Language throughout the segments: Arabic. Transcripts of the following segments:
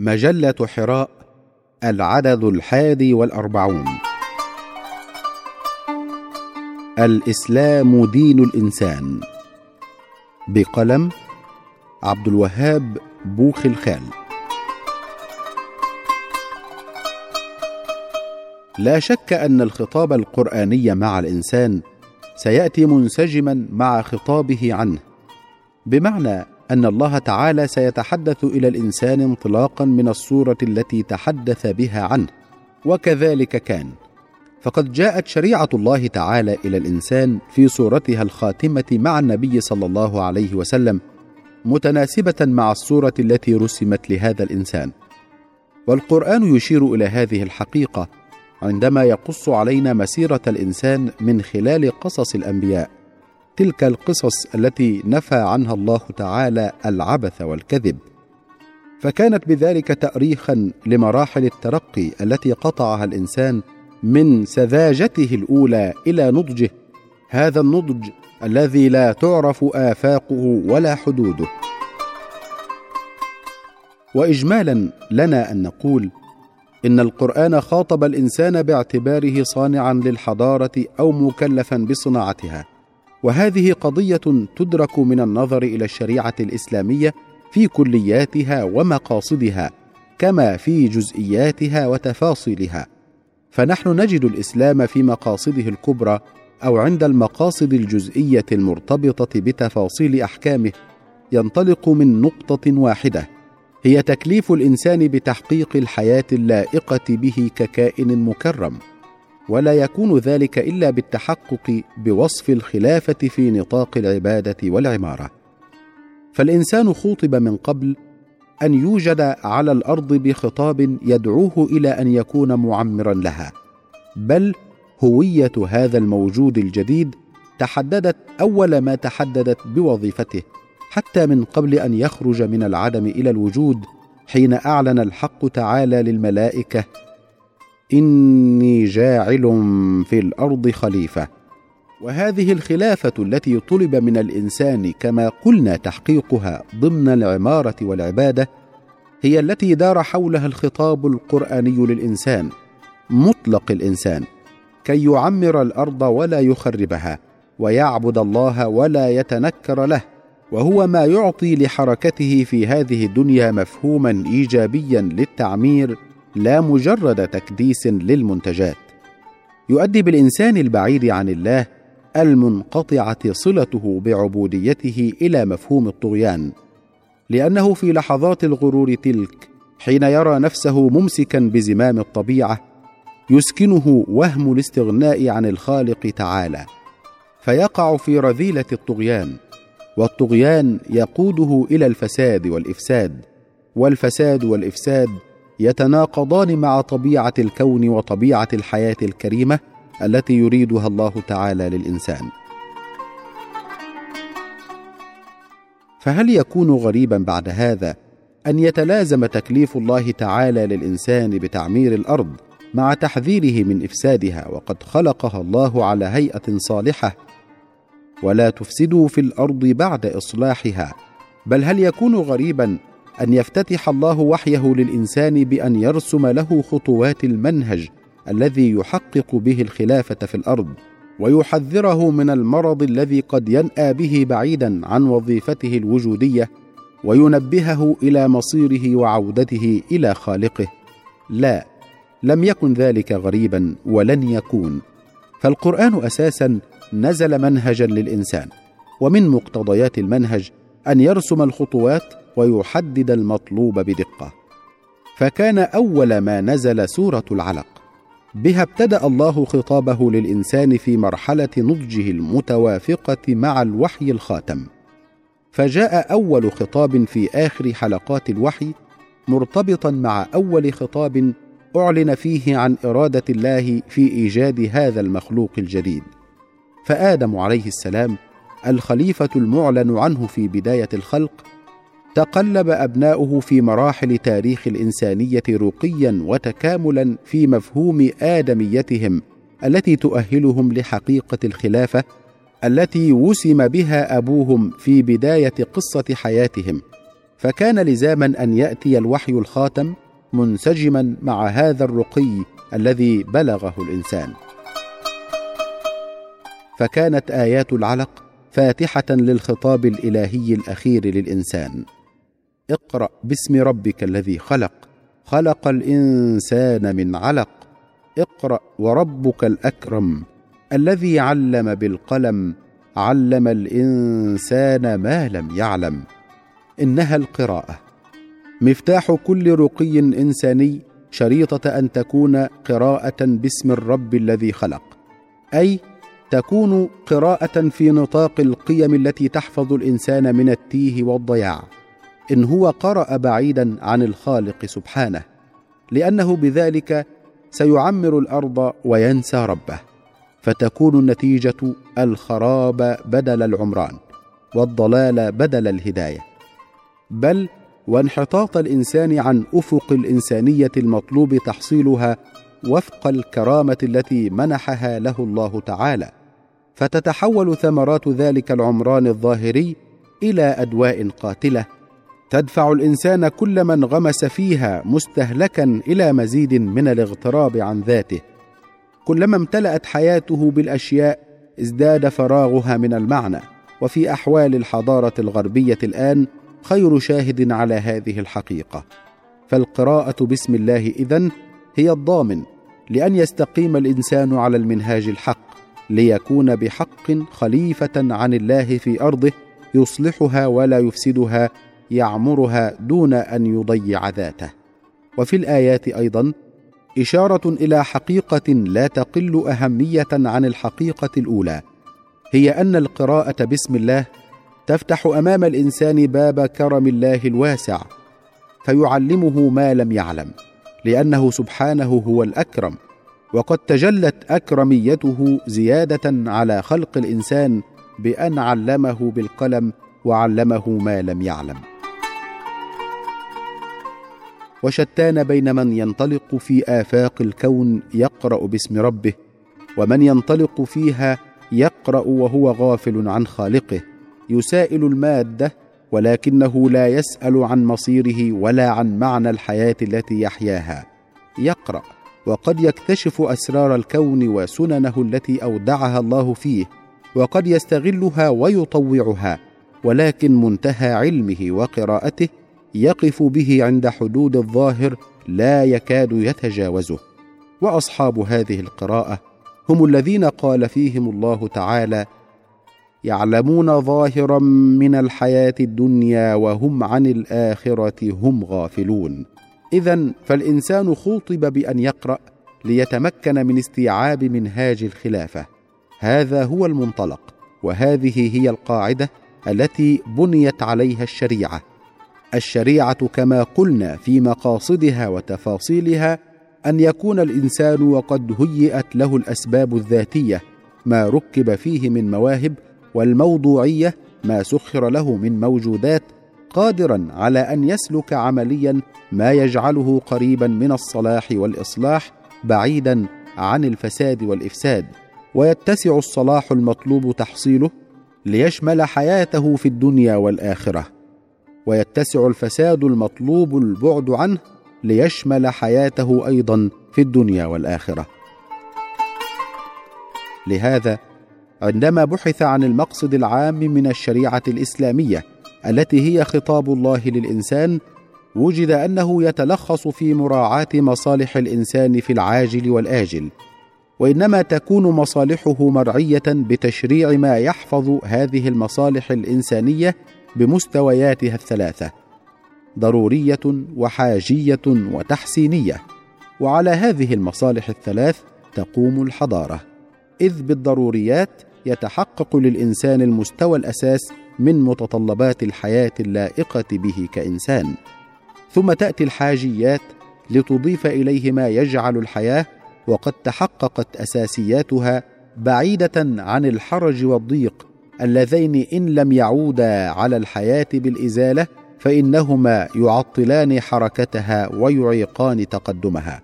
مجلة حراء العدد الحادي والأربعون. الإسلام دين الإنسان. بقلم عبد الوهاب بوخ الخال. لا شك أن الخطاب القرآني مع الإنسان سيأتي منسجما مع خطابه عنه. بمعنى أن الله تعالى سيتحدث إلى الإنسان انطلاقا من الصورة التي تحدث بها عنه وكذلك كان. فقد جاءت شريعة الله تعالى إلى الإنسان في صورتها الخاتمة مع النبي صلى الله عليه وسلم متناسبة مع الصورة التي رسمت لهذا الإنسان. والقرآن يشير إلى هذه الحقيقة عندما يقص علينا مسيرة الإنسان من خلال قصص الأنبياء. تلك القصص التي نفى عنها الله تعالى العبث والكذب. فكانت بذلك تاريخا لمراحل الترقي التي قطعها الإنسان من سذاجته الأولى إلى نضجه هذا النضج الذي لا تعرف آفاقه ولا حدوده. واجمالا لنا أن نقول إن القرآن خاطب الإنسان باعتباره صانعا للحضارة أو مكلفا بصناعتها. وهذه قضية تدرك من النظر إلى الشريعة الإسلامية في كلياتها ومقاصدها كما في جزئياتها وتفاصيلها. فنحن نجد الإسلام في مقاصده الكبرى أو عند المقاصد الجزئية المرتبطة بتفاصيل أحكامه ينطلق من نقطة واحدة هي تكليف الإنسان بتحقيق الحياة اللائقة به ككائن مكرم. ولا يكون ذلك إلا بالتحقق بوصف الخلافة في نطاق العبادة والعمارة. فالإنسان خوطب من قبل أن يوجد على الأرض بخطاب يدعوه إلى أن يكون معمرا لها بل هوية هذا الموجود الجديد تحددت أول ما تحددت بوظيفته حتى من قبل أن يخرج من العدم إلى الوجود حين أعلن الحق تعالى للملائكة إني جاعل في الأرض خليفة. وهذه الخلافة التي طلب من الإنسان كما قلنا تحقيقها ضمن العمارة والعبادة هي التي دار حولها الخطاب القرآني للإنسان مطلق الإنسان كي يعمر الأرض ولا يخربها ويعبد الله ولا يتنكر له وهو ما يعطي لحركته في هذه الدنيا مفهوما إيجابيا للتعمير لا مجرد تكديس للمنتجات. يؤدي بالإنسان البعيد عن الله المنقطعة صلته بعبوديته إلى مفهوم الطغيان لأنه في لحظات الغرور تلك حين يرى نفسه ممسكا بزمام الطبيعة يسكنه وهم الاستغناء عن الخالق تعالى فيقع في رذيلة الطغيان والطغيان يقوده إلى الفساد والإفساد والفساد والإفساد يتناقضان مع طبيعة الكون وطبيعة الحياة الكريمة التي يريدها الله تعالى للإنسان. فهل يكون غريبا بعد هذا أن يتلازم تكليف الله تعالى للإنسان بتعمير الأرض مع تحذيره من إفسادها وقد خلقها الله على هيئة صالحة؟ ولا تفسدوا في الأرض بعد إصلاحها بل هل يكون غريبا أن يفتتح الله وحيه للإنسان بأن يرسم له خطوات المنهج الذي يحقق به الخلافة في الأرض ويحذره من المرض الذي قد ينأى به بعيدا عن وظيفته الوجودية وينبهه إلى مصيره وعودته إلى خالقه. لا لم يكن ذلك غريبا ولن يكون. فالقرآن أساسا نزل منهجا للإنسان ومن مقتضيات المنهج أن يرسم الخطوات ويحدد المطلوب بدقة. فكان أول ما نزل سورة العلق. بها ابتدأ الله خطابه للإنسان في مرحلة نضجه المتوافقة مع الوحي الخاتم. فجاء أول خطاب في آخر حلقات الوحي مرتبطا مع أول خطاب أعلن فيه عن إرادة الله في إيجاد هذا المخلوق الجديد. فآدم عليه السلام الخليفة المعلن عنه في بداية الخلق تقلب أبناؤه في مراحل تاريخ الإنسانية رقيا وتكاملا في مفهوم آدميتهم التي تؤهلهم لحقيقة الخلافة التي وسم بها أبوهم في بداية قصة حياتهم. فكان لزاما أن يأتي الوحي الخاتم منسجما مع هذا الرقي الذي بلغه الإنسان. فكانت آيات العلق فاتحة للخطاب الإلهي الأخير للإنسان. اقرأ باسم ربك الذي خلق. خلق الإنسان من علق. اقرأ وربك الأكرم الذي علم بالقلم. علم الإنسان ما لم يعلم. إنها القراءة. مفتاح كل رقي إنساني شريطة أن تكون قراءة باسم الرب الذي خلق. أي تكون قراءة في نطاق القيم التي تحفظ الإنسان من التيه والضياع. إن هو قرأ بعيدا عن الخالق سبحانه لأنه بذلك سيعمر الأرض وينسى ربه فتكون النتيجة الخراب بدل العمران والضلال بدل الهداية. بل وانحطاط الإنسان عن أفق الإنسانية المطلوب تحصيلها وفق الكرامة التي منحها له الله تعالى فتتحول ثمرات ذلك العمران الظاهري إلى أدواء قاتلة تدفع الإنسان كل من غمس فيها مستهلكا إلى مزيد من الاغتراب عن ذاته. كلما امتلأت حياته بالأشياء ازداد فراغها من المعنى. وفي أحوال الحضارة الغربية الآن خير شاهد على هذه الحقيقة. فالقراءة باسم الله إذن هي الضامن لأن يستقيم الإنسان على المنهاج الحق ليكون بحق خليفة عن الله في أرضه يصلحها ولا يفسدها يعمرها دون أن يضيع ذاته. وفي الآيات أيضا إشارة إلى حقيقة لا تقل أهمية عن الحقيقة الأولى هي أن القراءة باسم الله تفتح أمام الإنسان باب كرم الله الواسع فيعلمه ما لم يعلم لأنه سبحانه هو الأكرم وقد تجلت أكرميته زيادة على خلق الإنسان بأن علمه بالقلم وعلمه ما لم يعلم. وشتان بين من ينطلق في آفاق الكون يقرأ باسم ربه ومن ينطلق فيها يقرأ وهو غافل عن خالقه. يسائل المادة ولكنه لا يسأل عن مصيره ولا عن معنى الحياة التي يحياها. يقرأ وقد يكتشف أسرار الكون وسننه التي أودعها الله فيه وقد يستغلها ويطوعها ولكن منتهى علمه وقراءته يقف به عند حدود الظاهر لا يكاد يتجاوزه. وأصحاب هذه القراءة هم الذين قال فيهم الله تعالى يعلمون ظاهرا من الحياة الدنيا وهم عن الآخرة هم غافلون. اذا فالإنسان خوطب بأن يقرأ ليتمكن من استيعاب منهاج الخلافة. هذا هو المنطلق وهذه هي القاعدة التي بنيت عليها الشريعة. الشريعة كما قلنا في مقاصدها وتفاصيلها أن يكون الإنسان وقد هيئت له الأسباب الذاتية ما ركب فيه من مواهب والموضوعية ما سخر له من موجودات قادرا على أن يسلك عمليا ما يجعله قريبا من الصلاح والإصلاح بعيدا عن الفساد والإفساد. ويتسع الصلاح المطلوب تحصيله ليشمل حياته في الدنيا والآخرة. ويتسع الفساد المطلوب البعد عنه ليشمل حياته أيضا في الدنيا والآخرة. لهذا عندما بحث عن المقصد العام من الشريعة الإسلامية التي هي خطاب الله للإنسان وجد أنه يتلخص في مراعاة مصالح الإنسان في العاجل والآجل وإنما تكون مصالحه مرعية بتشريع ما يحفظ هذه المصالح الإنسانية بمستوياتها الثلاثة ضرورية وحاجية وتحسينية. وعلى هذه المصالح الثلاث تقوم الحضارة. إذ بالضروريات يتحقق للإنسان المستوى الأساس من متطلبات الحياة اللائقة به كإنسان. ثم تأتي الحاجيات لتضيف إليه ما يجعل الحياة وقد تحققت أساسياتها بعيدة عن الحرج والضيق اللذين إن لم يعودا على الحياة بالإزالة فإنهما يعطلان حركتها ويعيقان تقدمها.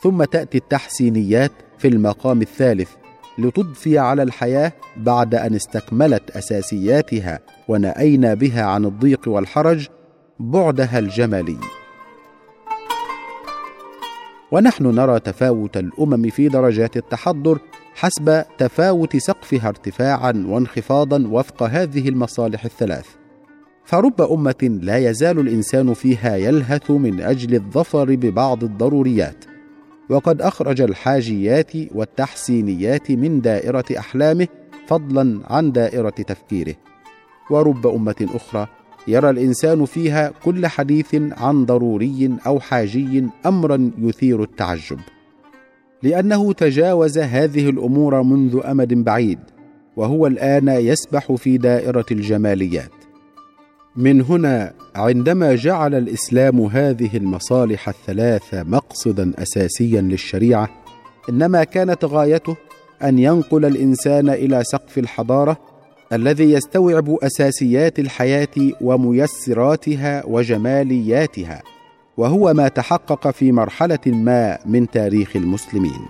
ثم تأتي التحسينيات في المقام الثالث لتضفي على الحياة بعد أن استكملت أساسياتها ونأينا بها عن الضيق والحرج بعدها الجمالي. ونحن نرى تفاوت الأمم في درجات التحضر حسب تفاوت سقفها ارتفاعا وانخفاضا وفق هذه المصالح الثلاث. فرب أمة لا يزال الإنسان فيها يلهث من أجل الظفر ببعض الضروريات. وقد أخرج الحاجيات والتحسينيات من دائرة أحلامه فضلا عن دائرة تفكيره. ورب أمة أخرى يرى الإنسان فيها كل حديث عن ضروري أو حاجي امرا يثير التعجب. لأنه تجاوز هذه الأمور منذ أمد بعيد وهو الآن يسبح في دائرة الجماليات. من هنا عندما جعل الإسلام هذه المصالح الثلاث مقصدا اساسيا للشريعة إنما كانت غايته أن ينقل الإنسان إلى سقف الحضارة الذي يستوعب أساسيات الحياة وميسراتها وجمالياتها. وهو ما تحقق في مرحلة ما من تاريخ المسلمين.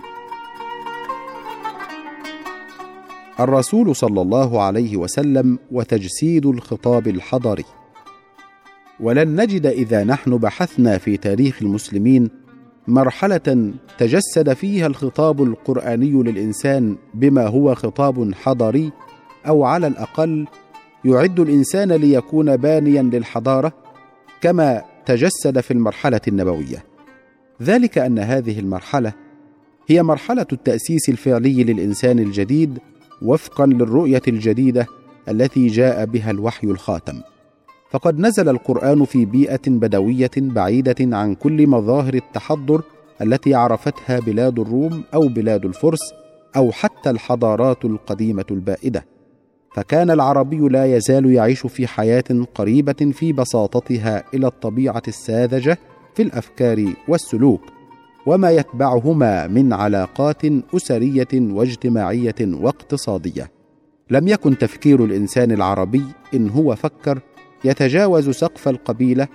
الرسول صلى الله عليه وسلم وتجسيد الخطاب الحضاري ولن نجد إذا نحن بحثنا في تاريخ المسلمين مرحلة تجسد فيها الخطاب القرآني للإنسان بما هو خطاب حضاري أو على الأقل يعد الإنسان ليكون بانيا للحضارة كما تجسد في المرحلة النبوية. ذلك أن هذه المرحلة هي مرحلة التأسيس الفعلي للإنسان الجديد وفقا للرؤية الجديدة التي جاء بها الوحي الخاتم. فقد نزل القرآن في بيئة بدوية بعيدة عن كل مظاهر التحضر التي عرفتها بلاد الروم أو بلاد الفرس أو حتى الحضارات القديمة البائدة. فكان العربي لا يزال يعيش في حياة قريبة في بساطتها إلى الطبيعة الساذجة في الأفكار والسلوك وما يتبعهما من علاقات أسرية واجتماعية واقتصادية. لم يكن تفكير الإنسان العربي إن هو فكر يتجاوز سقف القبيلة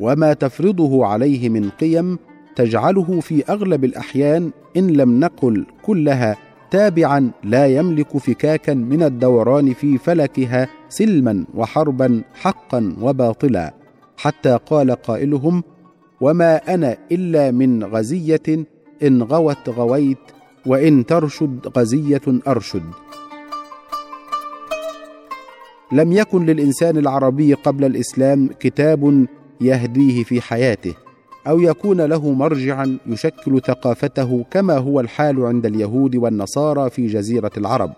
وما تفرضه عليه من قيم تجعله في أغلب الأحيان إن لم نقل كلها تابعا لا يملك فكاكا من الدوران في فلكها سلما وحربا حقا وباطلا. حتى قال قائلهم وما أنا إلا من غزية إن غوت غويت وإن ترشد غزية أرشد. لم يكن للإنسان العربي قبل الإسلام كتاب يهديه في حياته. أو يكون له مرجعا يشكل ثقافته كما هو الحال عند اليهود والنصارى في جزيرة العرب.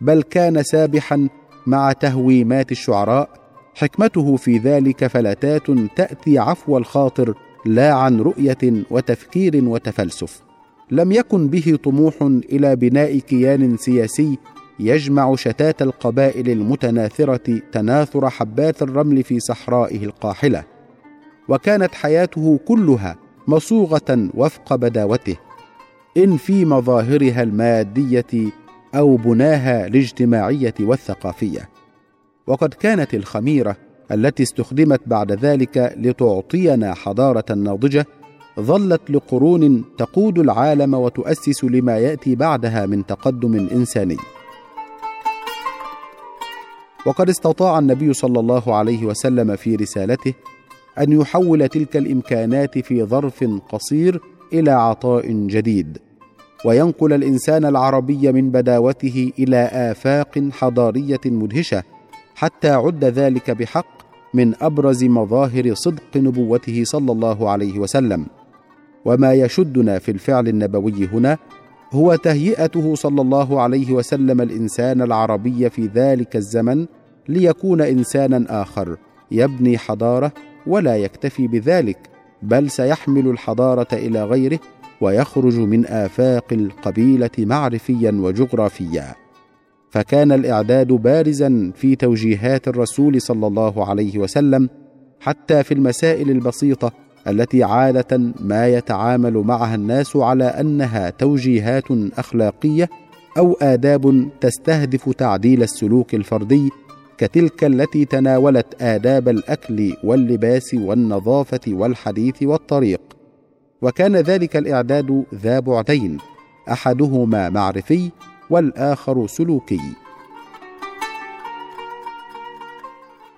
بل كان سابحا مع تهويمات الشعراء حكمته في ذلك فلتات تأتي عفو الخاطر لا عن رؤية وتفكير وتفلسف. لم يكن به طموح إلى بناء كيان سياسي يجمع شتات القبائل المتناثرة تناثر حبات الرمل في صحرائه القاحلة. وكانت حياته كلها مصوغة وفق بداوته إن في مظاهرها المادية أو بناها الاجتماعية والثقافية. وقد كانت الخميرة التي استخدمت بعد ذلك لتعطينا حضارة ناضجة ظلت لقرون تقود العالم وتؤسس لما يأتي بعدها من تقدم إنساني. وقد استطاع النبي صلى الله عليه وسلم في رسالته أن يحول تلك الإمكانات في ظرف قصير إلى عطاء جديد. وينقل الإنسان العربي من بداوته إلى آفاق حضارية مدهشة حتى عد ذلك بحق من أبرز مظاهر صدق نبوته صلى الله عليه وسلم. وما يشدنا في الفعل النبوي هنا هو تهيئته صلى الله عليه وسلم الإنسان العربي في ذلك الزمن ليكون إنسانا آخر يبني حضارة ولا يكتفي بذلك بل سيحمل الحضارة إلى غيره ويخرج من آفاق القبيلة معرفيا وجغرافيا. فكان الإعداد بارزا في توجيهات الرسول صلى الله عليه وسلم حتى في المسائل البسيطة التي عادة ما يتعامل معها الناس على أنها توجيهات أخلاقية أو آداب تستهدف تعديل السلوك الفردي كتلك التي تناولت آداب الأكل واللباس والنظافة والحديث والطريق. وكان ذلك الإعداد ذا بعدين أحدهما معرفي والآخر سلوكي.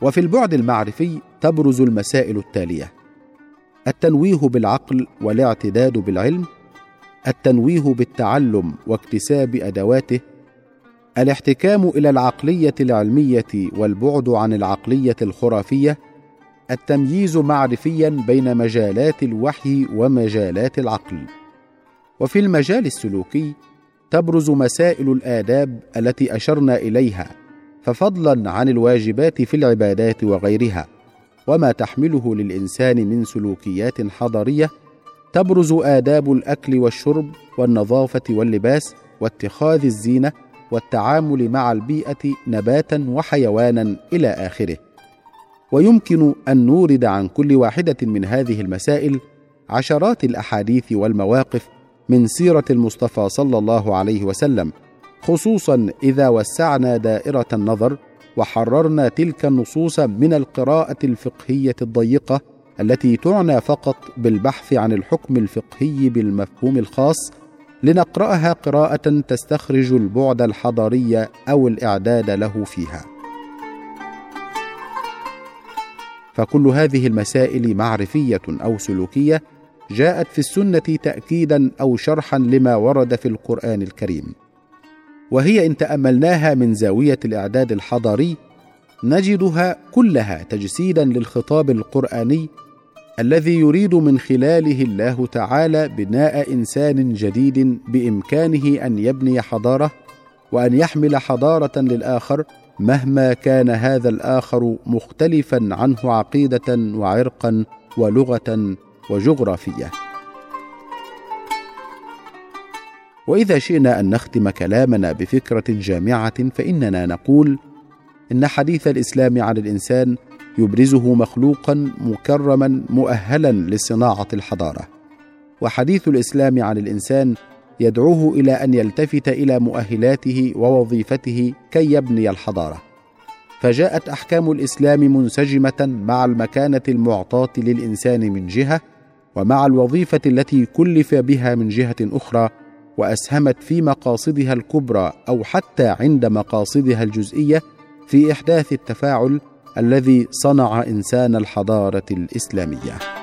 وفي البعد المعرفي تبرز المسائل التالية التنويه بالعقل والاعتداد بالعلم التنويه بالتعلم واكتساب أدواته الاحتكام إلى العقلية العلمية والبعد عن العقلية الخرافية التمييز معرفيا بين مجالات الوحي ومجالات العقل. وفي المجال السلوكي تبرز مسائل الآداب التي أشرنا إليها ففضلا عن الواجبات في العبادات وغيرها. وما تحمله للإنسان من سلوكيات حضارية تبرز آداب الأكل والشرب والنظافة واللباس واتخاذ الزينة والتعامل مع البيئة نباتا وحيوانا إلى آخره. ويمكن أن نورد عن كل واحدة من هذه المسائل عشرات الأحاديث والمواقف من سيرة المصطفى صلى الله عليه وسلم، خصوصا إذا وسعنا دائرة النظر وحررنا تلك النصوص من القراءة الفقهية الضيقة التي تعنى فقط بالبحث عن الحكم الفقهي بالمفهوم الخاص لنقرأها قراءة تستخرج البعد الحضاري أو الإعداد له فيها. فكل هذه المسائل معرفية أو سلوكية جاءت في السنة تاكيدا أو شرحا لما ورد في القرآن الكريم. وهي إن تأملناها من زاوية الإعداد الحضاري نجدها كلها تجسيدا للخطاب القرآني الذي يريد من خلاله الله تعالى بناء إنسان جديد بإمكانه أن يبني حضارة وأن يحمل حضارة للآخر مهما كان هذا الآخر مختلفا عنه عقيدة وعرقا ولغة وجغرافية. وإذا شئنا أن نختم كلامنا بفكرة جامعة فإننا نقول إن حديث الإسلام عن الإنسان يبرزه مخلوقا مكرما مؤهلا لصناعة الحضارة. وحديث الإسلام عن الإنسان يدعوه إلى أن يلتفت إلى مؤهلاته ووظيفته كي يبني الحضارة. فجاءت أحكام الإسلام منسجمة مع المكانة المعطاة للإنسان من جهة ومع الوظيفة التي كلف بها من جهة أخرى وأسهمت في مقاصدها الكبرى أو حتى عند مقاصدها الجزئية في إحداث التفاعل الذي صنع إنسان الحضارة الإسلامية.